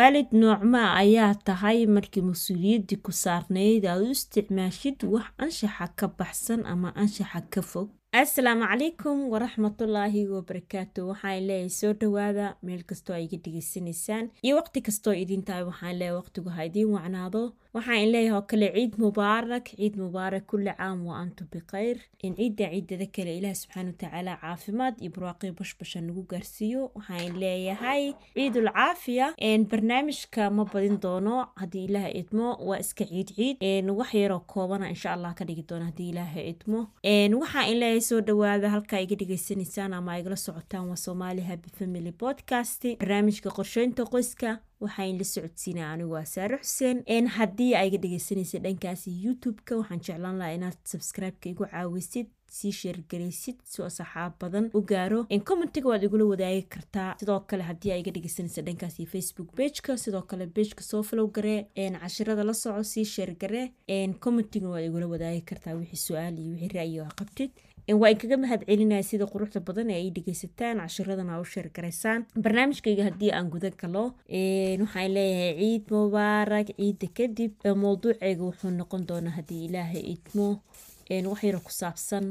waalid noocmaa ayaa tahay markii mas'uuliyaddii ku saarnayd aad u isticmaashid wax anshaxa ka baxsan ama anshaxa ka fog. Assalaamu calaykum waraxmatullaahi wabarakaatu waxaan leeyahay soo dhawaada meel kastoo ay iga dhegeysanaysaan iyo waqti kastoo idin tahay waxaan leeyahay waqtigu ha idiin wacnaado waxaan leeyahay oo kale ciid mubaarak ciid mubaarak kulli caam wa antum bikhayr in ciidda ciidada kale ilaah subxaana watacaala caafimaad iyo barwaaqii bashbasha nagu gaarsiiyo. Waxaan leeyahay ciidul caafiya. Barnaamijka ma badin doono haddii ilaaha idmo waa iska ciid ciid. Wax yaroo koobana insha allah ka dhigi doono haddii ilaaha idmo waxaan leeyahay soo dhawaada halkaa iga dhegeysanaysaan ama igala socotaan waa soomaali happy family podcast. Barnaamijka qorsheynta qoyska waxaan la socodsiinaa anigu waa saare xuseen. Haddii aa iga dhegeysanaysa dhankaasi youtube-ka waxaan jeclaan lahaa inaad subscribe-ka igu caawisid sii sheergaraysid si oo saxaab badan u gaaro. Commentiga waad igula wadaagi kartaa. Sidoo kale haddii aa iga dhegeysanaysa facebook pageka sidoo kale pageka soo flow garee cashirada la soco sii sheergaree commentiga waad igula wadaagi kartaa wixii su'aal iyo wixii ra'yi oo qabtid waa inkaga mahad celinaya sida quruxda badan ee ay dhegeysataan cashiradan u sheergaraysaan barnaamijkayga haddii aan guda galo waxaan leeyahay ciid mubaarak ciidda kadib mowduuceyga wuxuu noqon doonaa haddii ilaahay idmo wax yaro ku saabsan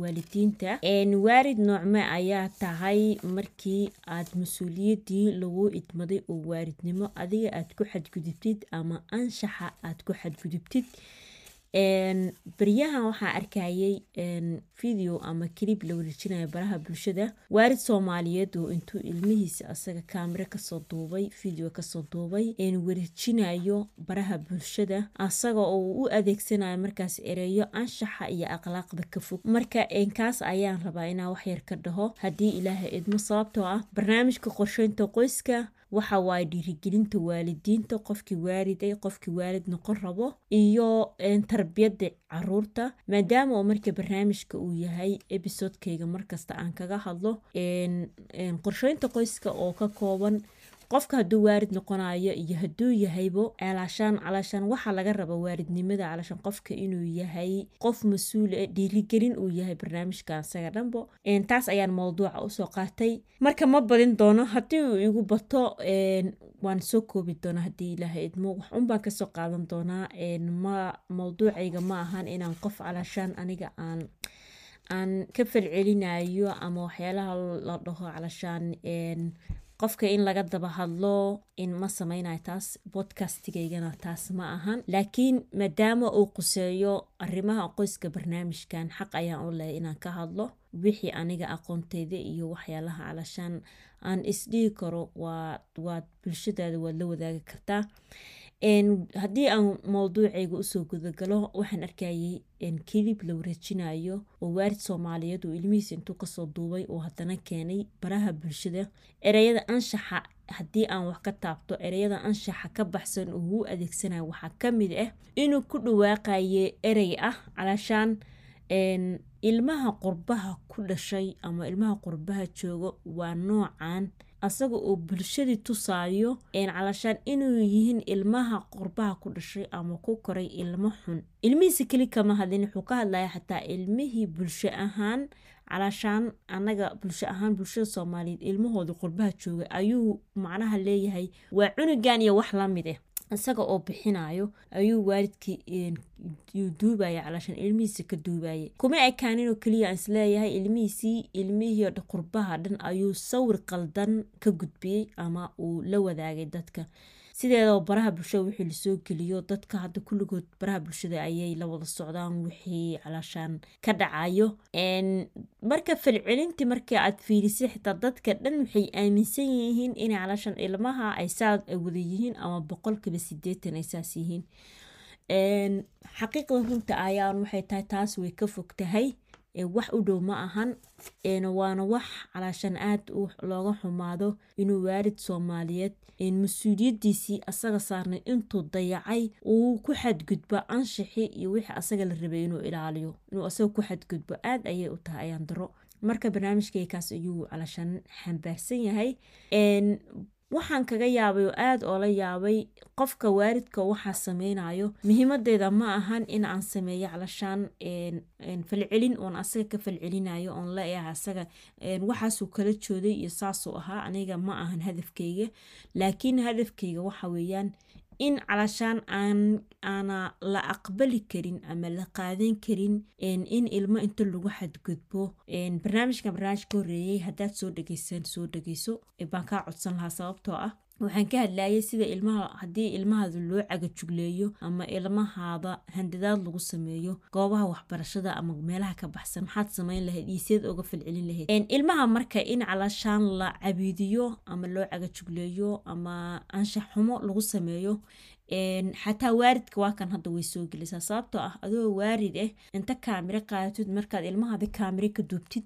waalidiinta. Waalid noocme ayaa tahay markii aad mas'uuliyaddii lagu idmaday oo waalidnimo adiga aad ku xadgudubtid ama anshaxa aad ku xadgudubtid baryahan waxaa arkayay video ama kilib la wareejinayo baraha bulshada. Waalid soomaaliyeed oo intuu ilmihiisa asaga kaamiro ka soo duubay video ka soo duubay wareejinayo baraha bulshada. Asaga oo u adeegsanayo markaas ereyo anshaxa iyo akhlaaqda ka fog. Marka kaas ayaan rabaa inaa waxyar ka dhaho. Haddii ilaaha idmo sababtoo ah barnaamijka qorsheynta qoyska waxa waaye dhiirigelinta waalidiinta qofkii waaliday qofkii waalid noqon rabo iyo tarbiyadda carruurta maadaama oo marka barnaamijka uu yahay ebisodekayga markasta aan kaga hadlo qorsheynta qoyska oo ka kooban qofka hadduu waalid noqonayo iyo hadduu yahaybo calaashaan calaashaan waxaa laga raba waalidnimada calaashaan qofka inuu yahay qof mas'uul e dhiirigelin uu yahay barnaamijkan isaga dhanbo. Taas ayaan mowduuca u soo qaatay. Marka ma badin doono haddii uu igu bato waan soo koobi doonaa haddii ilaaha idmo. Wax ka soo qaadan doonaa. Ma mowduucayga ma ahan inaan qof calaashaan aniga aan aan ka falcelinayo ama waxyaalaha la dhaho calaashaan qofka in laga daba hadlo in ma sameynayo taas bodcastigaygana taas ma ahan. Laakiin maadaama uu quseeyo arrimaha qoyska barnaamijkan xaq ayaan u lehay inaan ka hadlo. Wixii aniga aqoonteyda iyo waxyaalaha calashaan aan isdhihi karo waad bulshadaada waad la wadaagi kartaa haddii aan mowduucayga u soo gudagalo waxaan arkayay kilib la wareejinayo oo waalid soomaaliyeed oo ilmihiisa intuu ka soo duubay oo haddana keenay baraha bulshada. Ereyada anshaxa haddii aan wax ka taabto ereyada anshaxa ka baxsan oo u adeegsanayo waxaa ka mid ah inuu ku dhawaaqaye erey ah calaashaan ilmaha qurbaha ku dhashay ama ilmaha qurbaha jooga waa noocan asaga oo bulshadii tusaayo calashaan inuu yihiin ilmaha qurbaha ku dhashay ama ku koray ilmo xun. Ilmihiisa keli kama hadlin wuxuu ka hadlaya xataa ilmihii bulsho ahaan. Calaashaan anaga bulsho ahaan bulshada soomaaliyeed ilmahooda qurbaha jooga ayuu macnaha leeyahay waa cunugan iyo wax la mid ah isaga oo bixinayo ayuu waalidkii duubaya calaashaan ilmihiisa ka duubaya kuma ekaaninoo keliya aan is leeyahay ilmihiisii ilmihii qurbaha dhan ayuu sawir qaldan ka gudbiyey ama uu la wadaagay dadka sideedaba baraha bulshada wixii la soo geliyo dadka hadda kulligood baraha bulshada ayay la wada socdaan wixii calaashaan ka dhacayo marka falcelintii marka aad fiirisay xitaa dadka dhan waxay aaminsan yihiin inay calaashaan ilmaha ay saa wada yihiin ama boqolkiiba sideetan ay saas yihiin. Xaqiiqda runta ayaan waxay tahay taas way ka fog tahay wax u dhow ma ahan. Waana wax calaashaan aad looga xumaado inuu waalid soomaaliyeed mas'uuliyadiisii asaga saarnay intuu dayacay uu ku xadgudbo anshaxi iyo wixii asaga la rabay inuu ilaaliyo. Inuu asaga ku xadgudbo aad ayay u tahay ayaan daro marka barnaamijkaykaas ayuu calaashaan xambaarsan yahay waxaan kaga yaabay oo aada oola yaabay qofka waalidka waxaa sameynayo muhiimadeeda ma ahan in aan sameeyo calashaan falcelin oon asaga ka falcelinayo oon la ah asaga waxaasuu kala jooday iyo saasuu ahaa. Aniga ma ahan hadafkeyga laakiin hadafkeyga waxa weeyaan in calashaan aan aana la aqbali karin ama la qaadan karin in ilmo inta lagu xadgudbo barnaamijkan barnaamij ka horeeyey haddaad soo dhegeysan soo dhegeyso baan kaa codsan lahaa sababtoo ah waxaan ka hadlayay sida ilmaha haddii ilmahaada loo cagajugleeyo ama ilmahaada handadaad lagu sameeyo goobaha waxbarashada ama meelaha ka baxsan maxaad sameyn lahayd iyo siad oga falcelin lahayd. Ilmaha marka in calashaan la cabiidiyo ama loo cagajugleeyo ama anshax xumo lagu sameeyo xataa waaridka waa kan hadda way soo gelaysaa sababtoo ah adoo waarid ah inta kaamiro qaadatid markaad ilmahaada kaamiro ka duubtid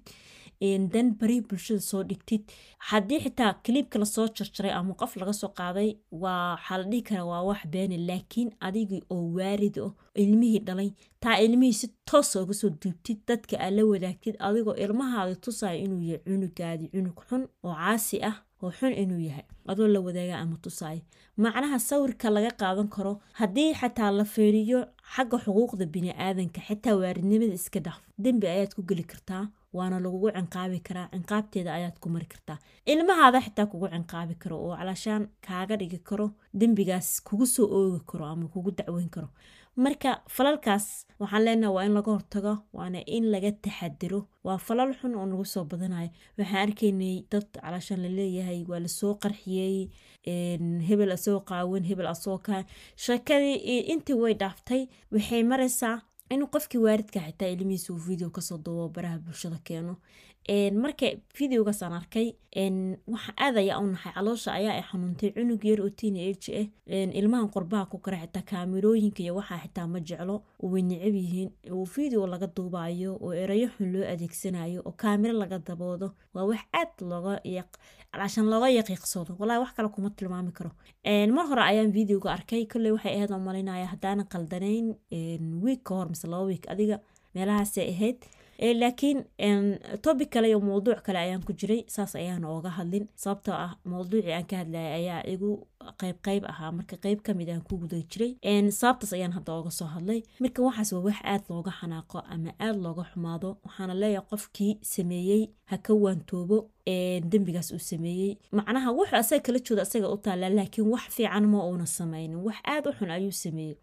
dan bari bulshada soo dhigtid. Haddii xitaa kaliibka la soo jarjaray ama qof laga soo qaaday waxaa la dhihi karaa waa wax beene laakiin adigii oo waarid o ilmihii dhalay taa ilmihii si toosa uga soo duubtid dadka aad la wadaagtid adigoo ilmahaada tusaya inuu yahay cunugaadi cunug xun oo caasi ah oo xun inuu yahay. Adoo la wadaaga ama tusaayo macnaha sawirka laga qaadan karo haddii xataa la feeriyo xagga xuquuqda bini-aadanka xitaa waaridnimada iska dhaf dembi ayaad ku geli kartaa waana lagugu cinqaabi karaa. Cinqaabteeda ayaad ku mari kartaa. Ilmahaada xitaa kugu cinqaabi karo oo calaashaan kaaga dhigi karo dembigaas kugu soo oogi karo ama kugu dacweyn karo. Marka falalkaas waxaan leenaha waa in laga hortago waana in laga taxadiro waa falal xun oo nagu soo badanayo waxaan arkaynay dad calaashaan la leeyahay waa la soo qarxiyey hebel asoo qaawan hebel asoo kaa sheekadii intii way dhaaftay waxay maraysaa in qofkii waaridka xitaa ilmihiisa uu video ka soo duubo baraha bulshada keeno marka videogaasaan arkay waxa aad ayaa u naxay. Caloosha ayaa ay xanuuntay cunug yar oo teen age ah ilmahan qurbaha ku kara xitaa kaamirooyinka iyo waxaa xitaa ma jeclo. Way necab yihiin. Oo video laga duubayo oo erayo xun loo adeegsanayo oo kaamiro laga daboodo. Waa wax aad looga cashan looga yaqiiqsoodo. Walahi wax kale kuma tilmaami karo. Mar hore ayaan videoga arkay. Kolley waxay ahayd oo malinaya haddaanan qaldanayn wiig ka hor mise laba wiig adiga meelahaasay ahayd laakiin topic kale iyo mowduuc kale ayaan ku jiray saas ayaan ooga hadlin. Sababtoo ah mowduucii aan ka hadlayay ayaa igu qayb qayb ahaa. Marka qayb ka mid aan ku guda jiray sababtaas ayaan hadda ooga soo hadlay. Marka waxaas waa wax aad looga xanaaqo ama aad looga xumaado waxaana leeyahay qofkii sameeyey ha ka waantoobo dembigaas uu sameeyey. Macnaha wuxuu asaga kala jooda asaga u taallaa laakiin wax fiican ma uuna sameynin wax aad u xun ayuu sameeyey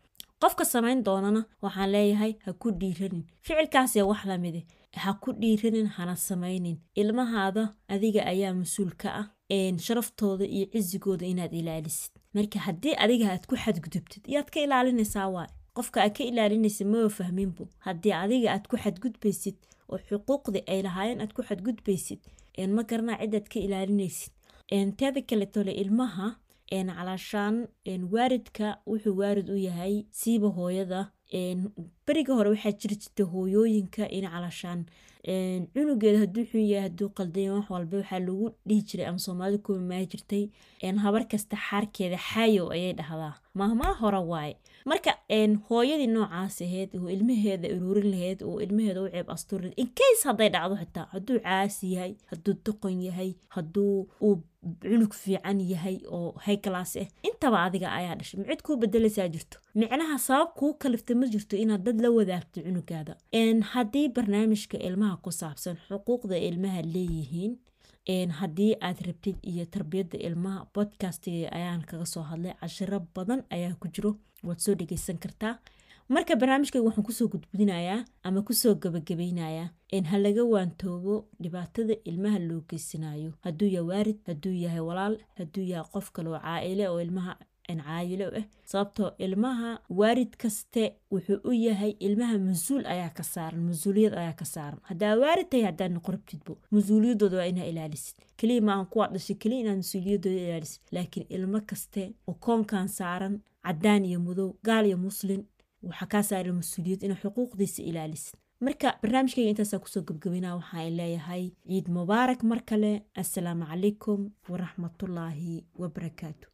qofka samayn doonana waxaan leeyahay ha ku dhiiranin ficilkaasee wax lamide ha ku dhiiranin hana samaynin. Ilmahaada adiga ayaa mas'uul ka ah sharaftooda iyo cisigooda inaad ilaalisid. Marka haddii adiga aad ku xadgudubtid yaad ka ilaalinaysaa waay qofka aad ka ilaalinaysa maba fahminbo haddii adiga aad ku xadgudbaysid oo xuquuqdii ay lahaayeen aad ku xadgudbaysid ma garanaa cidaad ka ilaalinaysid. Teeda kaletole ilmaha calaashaan waaridka wuxuu waarid u yahay siiba hooyada beriga hore waxaa jiri jirta hooyooyinka in calaashaan cunugeeda hadduu xun yahay hadduu qaldanya wax walba waxaa lagu dhihi jiray ama soomaalida kuwa maa jirtay habar kasta xaarkeeda xaayow ayay dhahdaa. Mahmaa hore waaye. Marka hooyadii noocaas ahayd oo ilmaheeda uruurin lahayd oo ilmaheeda u ceeb asturin inkays hadday dhacdo xitaa hadduu caasi yahay hadduu doqon yahay hadduu uu cunug fiican yahay oo hayclass ah intaba adiga ayaa dhashay. Micid kuu bedelaysaa jirto. Micnaha sabab kuu kalifta ma jirto inaad dad la wadaagto cunugaada. Haddii barnaamijka ilmaha ku saabsan xuquuqda ilmaha leeyihiin haddii aad rabtid iyo tarbiyadda ilmaha bodcastiga ayaan kaga soo hadlay. Cashiro badan ayaa ku jiro. Waad soo dhegeysan kartaa. Marka barnaamijkayga waxaan ku soo gudbinayaa ama ku soo gabagabaynayaa ha laga waantoobo dhibaatada ilmaha loo geysanayo hadduu yahay waarid hadduu yahay walaal hadduu yahay qof kaloo caa-ile oo ilmaha caayilo ah sababtoo ilmaha waarid kaste wuxuu u yahay ilmaha mas'uul ayaa ka saaran mas'uuliyad ayaa ka saaran. Haddaa waarid tahay haddaa noqorabtidbo mas'uuliyadooda waa inaa ilaalisid. Keliya maahan kuwaa dhashay keliya inaad mas'uuliyadooda ilaalisid. Laakiin ilmo kaste oo koonkan saaran cadaan iyo madow gaal iyo muslin waxaa kaa saaran mas'uuliyad inaa xuquuqdiisa ilaalisid. Marka barnaamijkayga intaasaa ku soo gabgabinaa waxaa leeyahay ciid mubaarak mar kale. Assalaamu calaykum waraxmatullaahi wabarakaatu